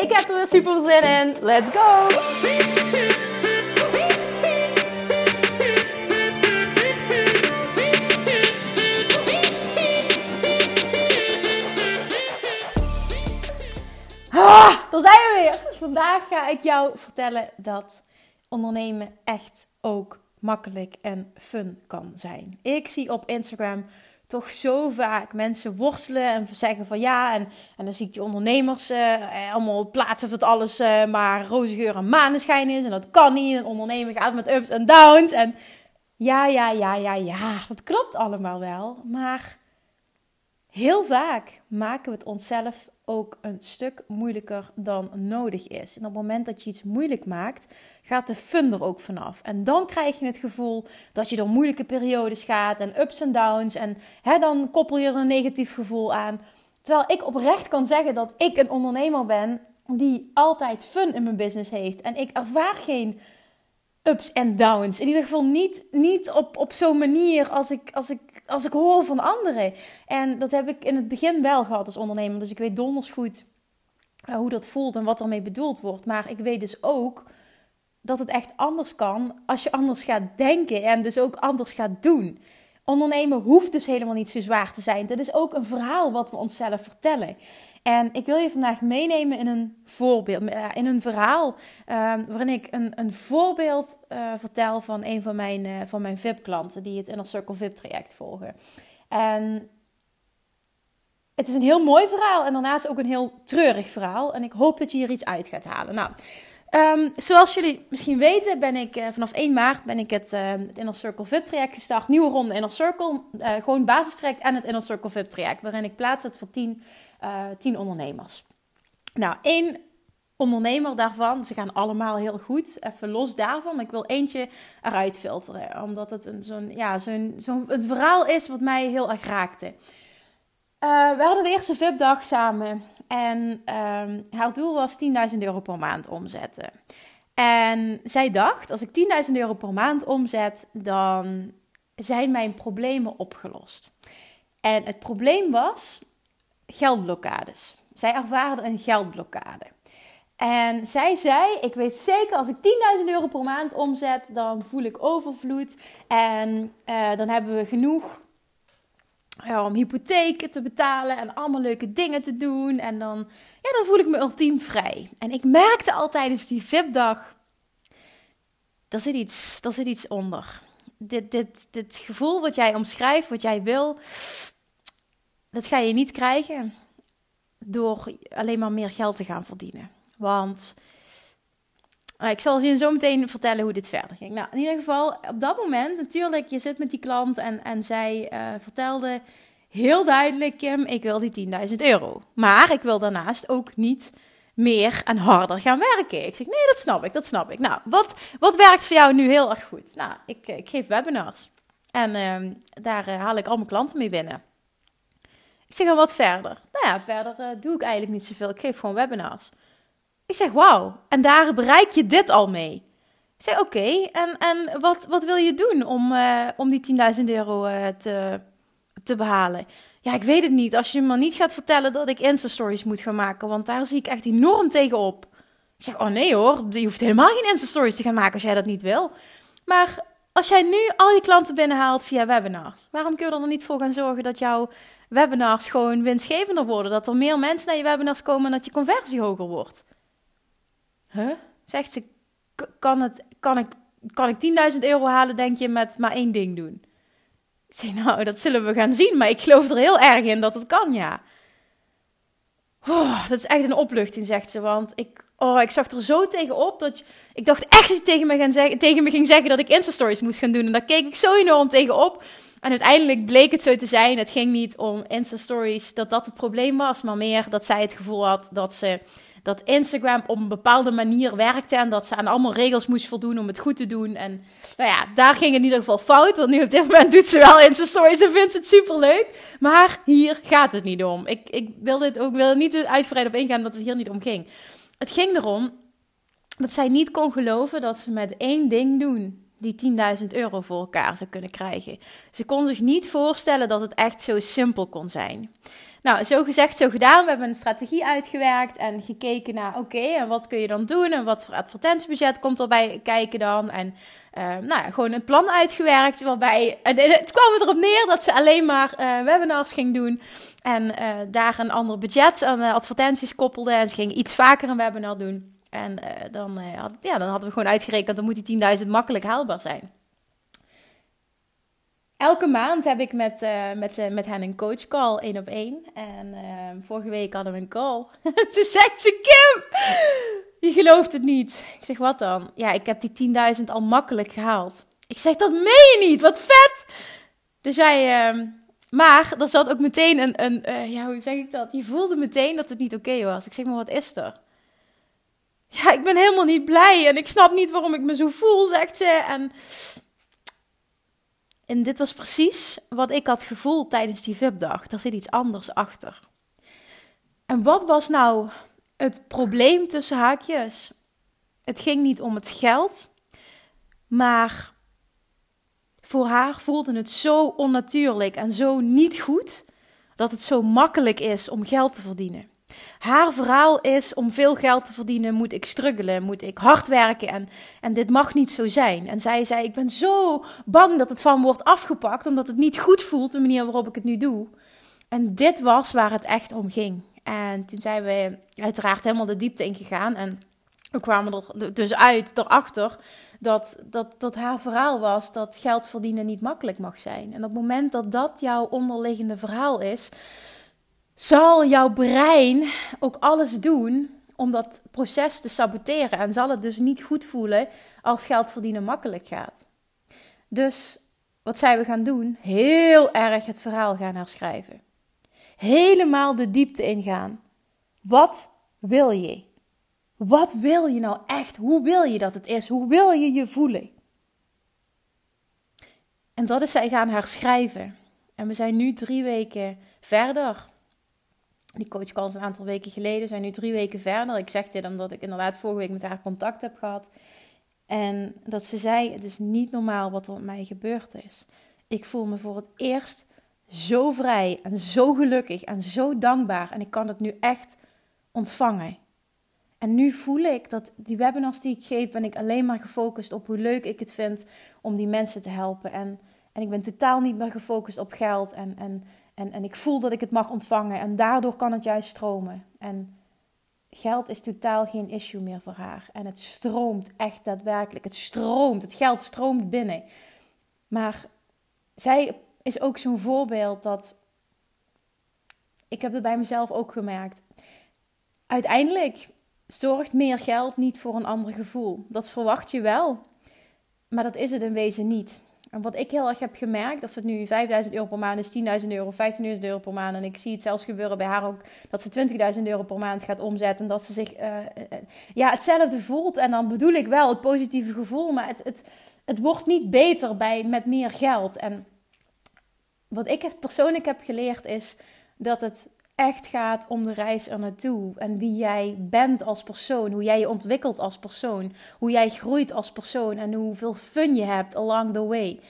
Ik heb er weer super zin in. Let's go! Ah, daar zijn we weer. Vandaag ga ik jou vertellen dat ondernemen echt ook makkelijk en fun kan zijn. Ik zie op Instagram toch zo vaak mensen worstelen en zeggen van ja. En, en dan zie ik die ondernemers uh, allemaal plaatsen dat alles uh, maar roze geur en maneschijn is. En dat kan niet. Een ondernemer gaat met ups en downs. En ja, ja, ja, ja, ja, dat klopt allemaal wel. Maar heel vaak maken we het onszelf ook een stuk moeilijker dan nodig is. En op het moment dat je iets moeilijk maakt, gaat de fun er ook vanaf. En dan krijg je het gevoel dat je door moeilijke periodes gaat en ups en downs. En hè, dan koppel je er een negatief gevoel aan. Terwijl ik oprecht kan zeggen dat ik een ondernemer ben die altijd fun in mijn business heeft. En ik ervaar geen ups en downs. In ieder geval niet, niet op, op zo'n manier als ik, als, ik, als ik hoor van anderen. En dat heb ik in het begin wel gehad als ondernemer. Dus ik weet donders goed uh, hoe dat voelt en wat ermee bedoeld wordt. Maar ik weet dus ook dat het echt anders kan als je anders gaat denken en dus ook anders gaat doen. Ondernemen hoeft dus helemaal niet zo zwaar te zijn. Dat is ook een verhaal wat we onszelf vertellen. En ik wil je vandaag meenemen in een voorbeeld, eh, in een verhaal ehm, waarin ik een, een voorbeeld uh, vertel van een van mijn, uh, van mijn VIP-klanten die het Inner Circle VIP-traject volgen. En het is een heel mooi verhaal en daarnaast ook een heel treurig verhaal. En ik hoop dat je hier iets uit gaat halen. Nou, Um, zoals jullie misschien weten, ben ik uh, vanaf 1 maart ben ik het, uh, het Inner Circle VIP traject gestart. Nieuwe ronde Inner Circle. Uh, gewoon basistraject en het Inner Circle VIP traject. Waarin ik plaats het voor 10, 10 ondernemers. Nou, één ondernemer daarvan, ze gaan allemaal heel goed. Even los daarvan, ik wil eentje eruit filteren. Omdat het zo'n ja, zo'n zo'n het verhaal is wat mij heel erg raakte. we hadden de eerste VIP-dag samen. En um, haar doel was 10.000 euro per maand omzetten. En zij dacht, als ik 10.000 euro per maand omzet, dan zijn mijn problemen opgelost. En het probleem was geldblokkades. Zij ervaarde een geldblokkade. En zij zei: Ik weet zeker, als ik 10.000 euro per maand omzet, dan voel ik overvloed. En uh, dan hebben we genoeg om hypotheken te betalen en allemaal leuke dingen te doen. En dan, ja, dan voel ik me ultiem vrij. En ik merkte al tijdens die VIP-dag, daar zit iets, daar zit iets onder. Dit, dit, dit gevoel wat jij omschrijft, wat jij wil, dat ga je niet krijgen door alleen maar meer geld te gaan verdienen. Want ik zal je zo meteen vertellen hoe dit verder ging. Nou, in ieder geval, op dat moment, natuurlijk, je zit met die klant en, en zij uh, vertelde heel duidelijk, Kim, ik wil die 10.000 euro. Maar ik wil daarnaast ook niet meer en harder gaan werken. Ik zeg, nee, dat snap ik, dat snap ik. Nou, wat, wat werkt voor jou nu heel erg goed? Nou, ik, ik geef webinars. En uh, daar uh, haal ik al mijn klanten mee binnen. Ik zeg, en wat verder? Nou ja, verder doe ik eigenlijk niet zoveel. Ik geef gewoon webinars. Ik zeg, wauw, en daar bereik je dit al mee. Ik zeg, oké, en, en wat, wat wil je doen om, uh, om die 10.000 euro uh, te, te behalen? Ja, ik weet het niet. Als je me niet gaat vertellen dat ik Insta-stories moet gaan maken, want daar zie ik echt enorm tegen op. Ik zeg, oh nee hoor, je hoeft helemaal geen Insta-stories te gaan maken als jij dat niet wil. Maar als jij nu al je klanten binnenhaalt via webinars, waarom kun je er dan niet voor gaan zorgen dat jouw webinars gewoon winstgevender worden? Dat er meer mensen naar je webinars komen en dat je conversie hoger wordt? Huh? Zegt ze, kan, het, kan ik, kan ik 10.000 euro halen, denk je, met maar één ding doen? Ik zeg, nou, dat zullen we gaan zien, maar ik geloof er heel erg in dat het kan, ja. Oh, dat is echt een opluchting, zegt ze, want ik, oh, ik zag er zo tegenop dat ik dacht echt dat je tegen me, gaan zeggen, tegen me ging zeggen dat ik Insta-stories moest gaan doen. En daar keek ik zo enorm tegenop. En uiteindelijk bleek het zo te zijn. Het ging niet om Insta-stories dat dat het probleem was, maar meer dat zij het gevoel had dat ze dat Instagram op een bepaalde manier werkte en dat ze aan allemaal regels moest voldoen om het goed te doen. En nou ja, daar ging in ieder geval fout, want nu op dit moment doet ze wel Insta Stories en vindt ze het super leuk. Maar hier gaat het niet om. Ik, ik wil dit ook wil niet uitgebreid op ingaan dat het hier niet om ging. Het ging erom dat zij niet kon geloven dat ze met één ding doen die 10.000 euro voor elkaar zou kunnen krijgen. Ze kon zich niet voorstellen dat het echt zo simpel kon zijn. Nou, zo gezegd, zo gedaan. We hebben een strategie uitgewerkt en gekeken naar, oké, en wat kun je dan doen? En wat voor advertentiebudget komt erbij kijken dan? En uh, nou ja, gewoon een plan uitgewerkt waarbij, en het kwam erop neer dat ze alleen maar uh, webinars ging doen. En uh, daar een ander budget aan advertenties koppelde. En ze ging iets vaker een webinar doen. En dan, had, ja, dan hadden we gewoon uitgerekend, dan moet die 10.000 makkelijk haalbaar zijn elke maand heb ik met, uh, met, met hen een coach call, één op één. En vorige week hadden we een call. Toen zegt ze, Kim, je gelooft het niet. Ik zeg, wat dan? Ja, ik heb die 10.000 al makkelijk gehaald. Ik zeg, dat meen je niet, wat vet! Dus jij, ehm, maar er zat ook meteen een, een ja, hoe zeg ik dat? Je voelde meteen dat het niet oké was. Ik zeg, maar wat is er? Ja, ik ben helemaal niet blij en ik snap niet waarom ik me zo voel, zegt ze. En en dit was precies wat ik had gevoeld tijdens die VIP-dag. Er zit iets anders achter. En wat was nou het probleem tussen haakjes? Het ging niet om het geld, maar voor haar voelde het zo onnatuurlijk en zo niet goed dat het zo makkelijk is om geld te verdienen. Haar verhaal is: om veel geld te verdienen moet ik struggelen, moet ik hard werken en, en dit mag niet zo zijn. En zij zei: Ik ben zo bang dat het van wordt afgepakt, omdat het niet goed voelt, de manier waarop ik het nu doe. En dit was waar het echt om ging. En toen zijn we uiteraard helemaal de diepte ingegaan. En we kwamen er dus uit, erachter, dat, dat, dat haar verhaal was dat geld verdienen niet makkelijk mag zijn. En op het moment dat dat jouw onderliggende verhaal is, zal jouw brein ook alles doen om dat proces te saboteren. En zal het dus niet goed voelen als geld verdienen makkelijk gaat. Dus wat zijn we gaan doen? Heel erg het verhaal gaan herschrijven. Helemaal de diepte ingaan. Wat wil je? Wat wil je nou echt? Hoe wil je dat het is? Hoe wil je je voelen? En dat is zij gaan herschrijven. En we zijn nu drie weken verder. Die coach call een aantal weken geleden. zijn nu drie weken verder. Ik zeg dit omdat ik inderdaad vorige week met haar contact heb gehad. En dat ze zei: Het is niet normaal wat er met mij gebeurd is. Ik voel me voor het eerst zo vrij en zo gelukkig en zo dankbaar. En ik kan het nu echt ontvangen. En nu voel ik dat die webinars die ik geef, ben ik alleen maar gefocust op hoe leuk ik het vind om die mensen te helpen. En, en ik ben totaal niet meer gefocust op geld en, en en, en ik voel dat ik het mag ontvangen. En daardoor kan het juist stromen. En geld is totaal geen issue meer voor haar. En het stroomt echt daadwerkelijk. Het stroomt. Het geld stroomt binnen. Maar zij is ook zo'n voorbeeld dat. Ik heb het bij mezelf ook gemerkt. Uiteindelijk zorgt meer geld niet voor een ander gevoel. Dat verwacht je wel. Maar dat is het in wezen niet. En wat ik heel erg heb gemerkt, of het nu 5000 euro per maand is, 10.000 euro, 15.000 euro per maand. En ik zie het zelfs gebeuren bij haar ook, dat ze 20.000 euro per maand gaat omzetten. En dat ze zich uh, ja, hetzelfde voelt. En dan bedoel ik wel het positieve gevoel, maar het, het, het wordt niet beter bij, met meer geld. En wat ik persoonlijk heb geleerd is dat het echt gaat om de reis er naartoe. En wie jij bent als persoon. Hoe jij je ontwikkelt als persoon. Hoe jij groeit als persoon. En hoeveel fun je hebt along the way.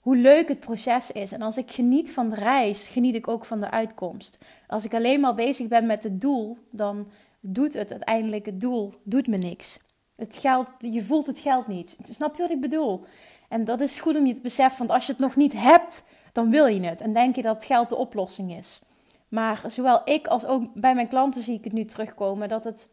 Hoe leuk het proces is. En als ik geniet van de reis, geniet ik ook van de uitkomst. Als ik alleen maar bezig ben met het doel, dan doet het uiteindelijk het doel doet me niks. Het geld, je voelt het geld niet. Snap je wat ik bedoel? En dat is goed om je te beseffen, want als je het nog niet hebt, dan wil je het. En denk je dat geld de oplossing is. Maar zowel ik als ook bij mijn klanten zie ik het nu terugkomen dat het,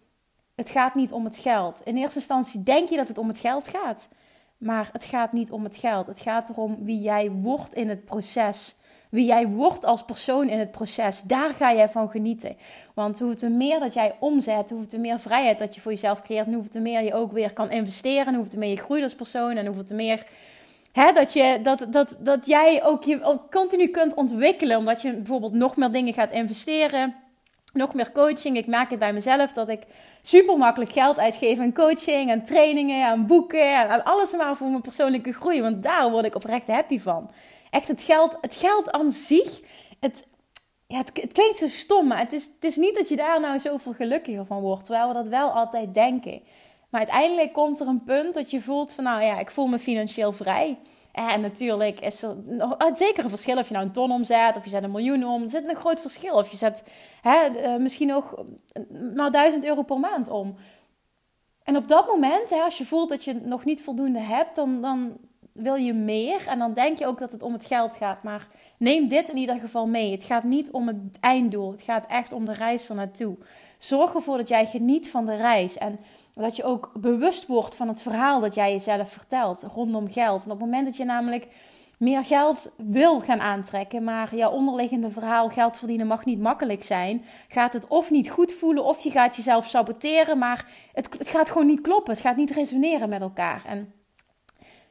het gaat niet om het geld. In eerste instantie denk je dat het om het geld gaat. Maar het gaat niet om het geld. Het gaat erom wie jij wordt in het proces. Wie jij wordt als persoon in het proces. Daar ga jij van genieten. Want hoeveel meer dat jij omzet, hoeveel meer vrijheid dat je voor jezelf creëert. En hoeveel meer je ook weer kan investeren. Hoeveel meer je groeit als persoon. En hoeveel meer Hè, dat, je, dat, dat, dat jij ook je continu kunt ontwikkelen. Omdat je bijvoorbeeld nog meer dingen gaat investeren. nog meer coaching. Ik merk het bij mezelf dat ik super makkelijk geld uitgeef aan coaching, aan trainingen, aan boeken, aan alles maar voor mijn persoonlijke groei. Want daar word ik oprecht happy van. Echt het geld, het geld aan zich, het, ja, het, het klinkt zo stom, maar het is, het is niet dat je daar nou zoveel gelukkiger van wordt. Terwijl we dat wel altijd denken. Maar uiteindelijk komt er een punt dat je voelt van, nou ja, ik voel me financieel vrij. En natuurlijk is er nog, zeker een verschil of je nou een ton omzet of je zet een miljoen om. Er zit een groot verschil. Of je zet hè, eh, misschien nog maar duizend euro per maand om. En op dat moment, hè, als je voelt dat je nog niet voldoende hebt, dan, dan wil je meer. En dan denk je ook dat het om het geld gaat. Maar neem dit in ieder geval mee. Het gaat niet om het einddoel. Het gaat echt om de reis ernaartoe. Zorg ervoor dat jij geniet van de reis. En dat je ook bewust wordt van het verhaal dat jij jezelf vertelt rondom geld. En op het moment dat je namelijk meer geld wil gaan aantrekken, maar jouw onderliggende verhaal geld verdienen mag niet makkelijk zijn, gaat het of niet goed voelen of je gaat jezelf saboteren, maar het, het gaat gewoon niet kloppen. Het gaat niet resoneren met elkaar. En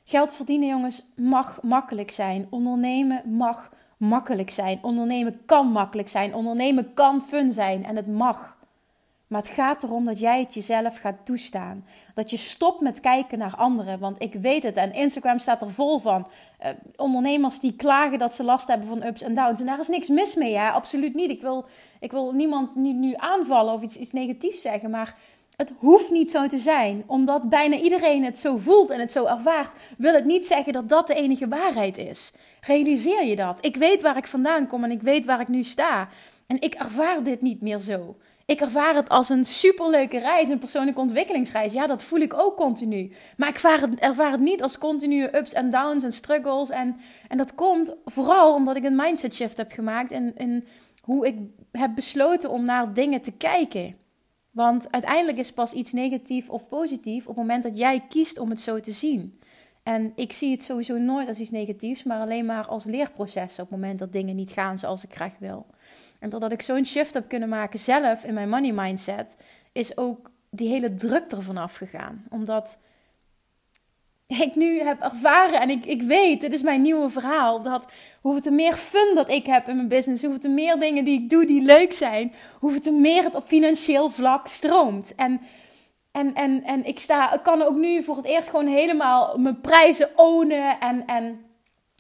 geld verdienen, jongens, mag makkelijk zijn. Ondernemen mag makkelijk zijn. Ondernemen kan makkelijk zijn. Ondernemen kan fun zijn en het mag. Maar het gaat erom dat jij het jezelf gaat toestaan. Dat je stopt met kijken naar anderen. Want ik weet het. En Instagram staat er vol van. Uh, ondernemers die klagen dat ze last hebben van ups en downs. En daar is niks mis mee. Ja, absoluut niet. Ik wil, ik wil niemand niet nu aanvallen of iets, iets negatiefs zeggen. Maar het hoeft niet zo te zijn. Omdat bijna iedereen het zo voelt en het zo ervaart. Wil het niet zeggen dat dat de enige waarheid is. Realiseer je dat. Ik weet waar ik vandaan kom en ik weet waar ik nu sta. En ik ervaar dit niet meer zo. Ik ervaar het als een superleuke reis, een persoonlijke ontwikkelingsreis. Ja, dat voel ik ook continu. Maar ik ervaar het, niet als continue ups en downs en struggles. En, en dat komt vooral omdat ik een mindset shift heb gemaakt in, in hoe ik heb besloten om naar dingen te kijken. Want uiteindelijk is pas iets negatief of positief op het moment dat jij kiest om het zo te zien. En ik zie het sowieso nooit als iets negatiefs, maar alleen maar als leerproces op het moment dat dingen niet gaan zoals ik graag wil. En doordat ik zo'n shift heb kunnen maken zelf in mijn money mindset, is ook die hele druk ervan afgegaan. Omdat ik nu heb ervaren en ik, ik weet, dit is mijn nieuwe verhaal, dat hoeveel te meer fun dat ik heb in mijn business, hoeveel te meer dingen die ik doe die leuk zijn, hoeveel te meer het op financieel vlak stroomt. En, en, en, en ik, sta, kan ook nu voor het eerst gewoon helemaal mijn prijzen ownen en, en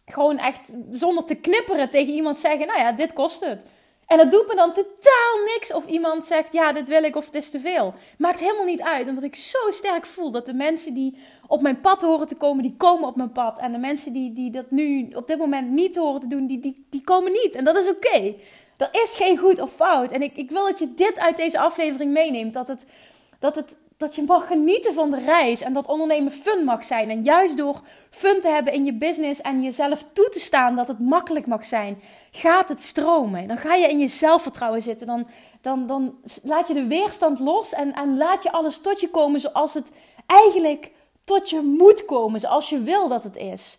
gewoon echt zonder te knipperen tegen iemand zeggen, nou ja, dit kost het. En dat doet me dan totaal niks of iemand zegt: Ja, dit wil ik of het is te veel. Maakt helemaal niet uit, omdat ik zo sterk voel dat de mensen die op mijn pad horen te komen, die komen op mijn pad. En de mensen die, die dat nu op dit moment niet horen te doen, die, die, die komen niet. En dat is oké. Er is geen goed of fout. En ik, ik wil dat je dit uit deze aflevering meeneemt: dat het, dat het dat je mag genieten van de reis en dat ondernemen fun mag zijn. En juist door fun te hebben in je business en jezelf toe te staan dat het makkelijk mag zijn, gaat het stromen. Dan ga je in je zelfvertrouwen zitten. Dan, dan, dan laat je de weerstand los en, en laat je alles tot je komen zoals het eigenlijk tot je moet komen, zoals je wil dat het is.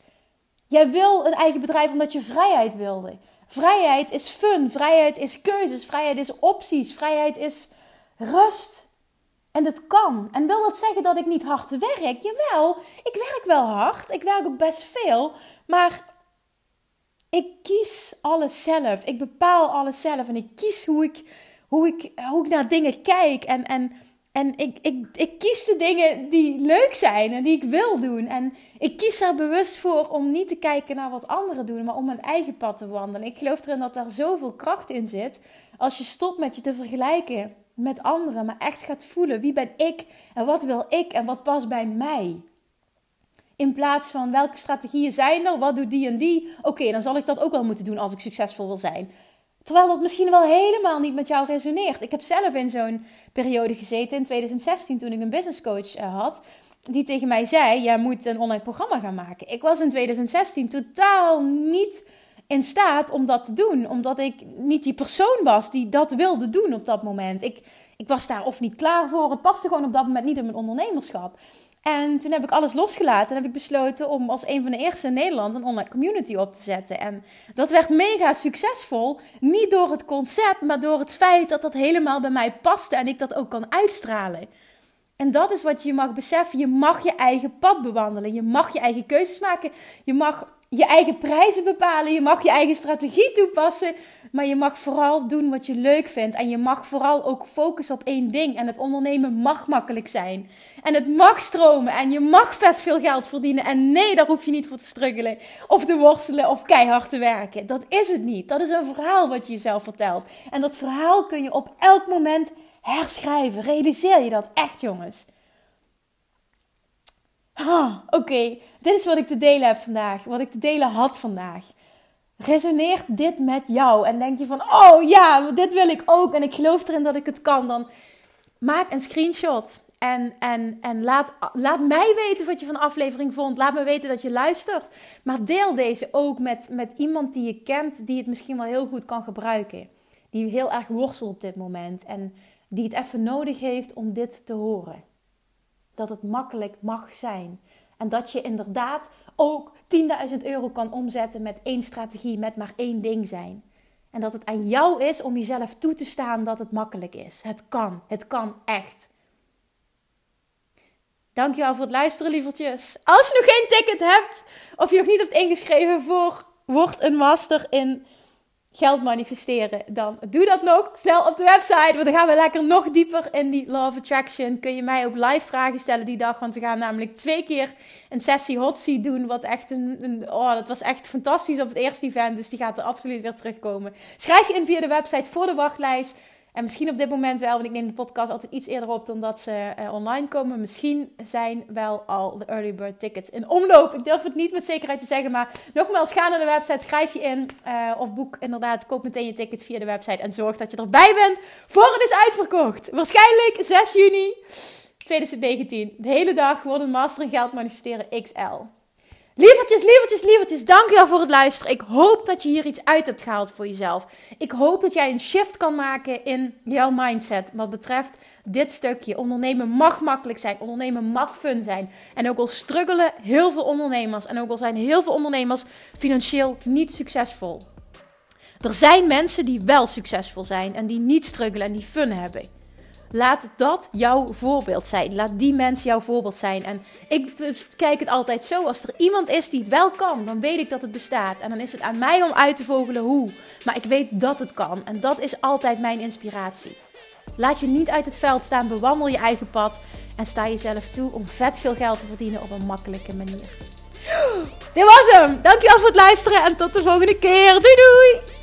Jij wil een eigen bedrijf omdat je vrijheid wilde. Vrijheid is fun, vrijheid is keuzes, vrijheid is opties, vrijheid is rust. En dat kan. En wil dat zeggen dat ik niet hard werk? Jawel, ik werk wel hard. Ik werk ook best veel. Maar ik kies alles zelf. Ik bepaal alles zelf. En ik kies hoe ik, hoe ik, hoe ik naar dingen kijk. En, en, en ik, ik, ik kies de dingen die leuk zijn en die ik wil doen. En ik kies er bewust voor om niet te kijken naar wat anderen doen, maar om mijn eigen pad te wandelen. Ik geloof erin dat daar zoveel kracht in zit. Als je stopt met je te vergelijken met anderen, maar echt gaat voelen wie ben ik en wat wil ik en wat past bij mij. In plaats van welke strategieën zijn er, wat doet die en die. Oké, dan zal ik dat ook wel moeten doen als ik succesvol wil zijn. Terwijl dat misschien wel helemaal niet met jou resoneert. Ik heb zelf in zo'n periode gezeten in 2016 toen ik een business coach eh, had. Die tegen mij zei: Jij moet een online programma gaan maken. Ik was in 2016 totaal niet in staat om dat te doen. Omdat ik niet die persoon was die dat wilde doen op dat moment. Ik, ik was daar of niet klaar voor. Het paste gewoon op dat moment niet in mijn ondernemerschap. En toen heb ik alles losgelaten en heb ik besloten om als een van de eerste in Nederland een online community op te zetten. En dat werd mega succesvol. Niet door het concept, maar door het feit dat dat helemaal bij mij paste en ik dat ook kan uitstralen. En dat is wat je mag beseffen. Je mag je eigen pad bewandelen. Je mag je eigen keuzes maken. Je mag je eigen prijzen bepalen. Je mag je eigen strategie toepassen. Maar je mag vooral doen wat je leuk vindt. En je mag vooral ook focussen op één ding. En het ondernemen mag makkelijk zijn. En het mag stromen. En je mag vet veel geld verdienen. En nee, daar hoef je niet voor te struggelen. Of te worstelen of keihard te werken. Dat is het niet. Dat is een verhaal wat je jezelf vertelt. En dat verhaal kun je op elk moment herschrijven. Realiseer je dat echt, jongens. Ah, Oké, dit is wat ik te delen heb vandaag. Wat ik te delen had vandaag. Resoneert dit met jou? En denk je van, oh ja, dit wil ik ook. En ik geloof erin dat ik het kan. Dan maak een screenshot. En, en, en laat, laat mij weten wat je van de aflevering vond. Laat me weten dat je luistert. Maar deel deze ook met, met iemand die je kent. Die het misschien wel heel goed kan gebruiken. Die heel erg worstelt op dit moment. En die het even nodig heeft om dit te horen. Dat het makkelijk mag zijn. En dat je inderdaad ook 10.000 euro kan omzetten met één strategie, met maar één ding zijn. En dat het aan jou is om jezelf toe te staan dat het makkelijk is. Het kan. Het kan echt. Dankjewel voor het luisteren, lievertjes. Als je nog geen ticket hebt, of je nog niet hebt ingeschreven voor Word een Master in geld manifesteren, dan doe dat nog snel op de website. Want dan gaan we lekker nog dieper in die Law of Attraction. Kun je mij ook live vragen stellen die dag. Want we gaan namelijk twee keer een sessie hot doen. Wat echt een, een, oh, dat was echt fantastisch op het eerste event. Dus die gaat er absoluut weer terugkomen. Schrijf je in via de website voor de wachtlijst. En misschien op dit moment wel, want ik neem de podcast altijd iets eerder op dan dat ze uh, online komen. Misschien zijn wel al de early bird tickets in omloop. Ik durf het niet met zekerheid te zeggen, maar nogmaals, ga naar de website, schrijf je in uh, of boek inderdaad, koop meteen je ticket via de website en zorg dat je erbij bent voor het is uitverkocht. Waarschijnlijk 6 juni 2019. De hele dag wordt een Master in Geld Manifesteren XL. Lievertjes, lievertjes, lievertjes, dankjewel voor het luisteren. Ik hoop dat je hier iets uit hebt gehaald voor jezelf. Ik hoop dat jij een shift kan maken in jouw mindset wat betreft dit stukje. Ondernemen mag makkelijk zijn, ondernemen mag fun zijn. En ook al struggelen heel veel ondernemers en ook al zijn heel veel ondernemers financieel niet succesvol. Er zijn mensen die wel succesvol zijn en die niet struggelen en die fun hebben. Laat dat jouw voorbeeld zijn. Laat die mensen jouw voorbeeld zijn. En ik kijk het altijd zo: als er iemand is die het wel kan, dan weet ik dat het bestaat. En dan is het aan mij om uit te vogelen hoe. Maar ik weet dat het kan. En dat is altijd mijn inspiratie. Laat je niet uit het veld staan, bewandel je eigen pad en sta jezelf toe om vet veel geld te verdienen op een makkelijke manier. Dit was hem. Dankjewel voor het luisteren en tot de volgende keer. Doei doei!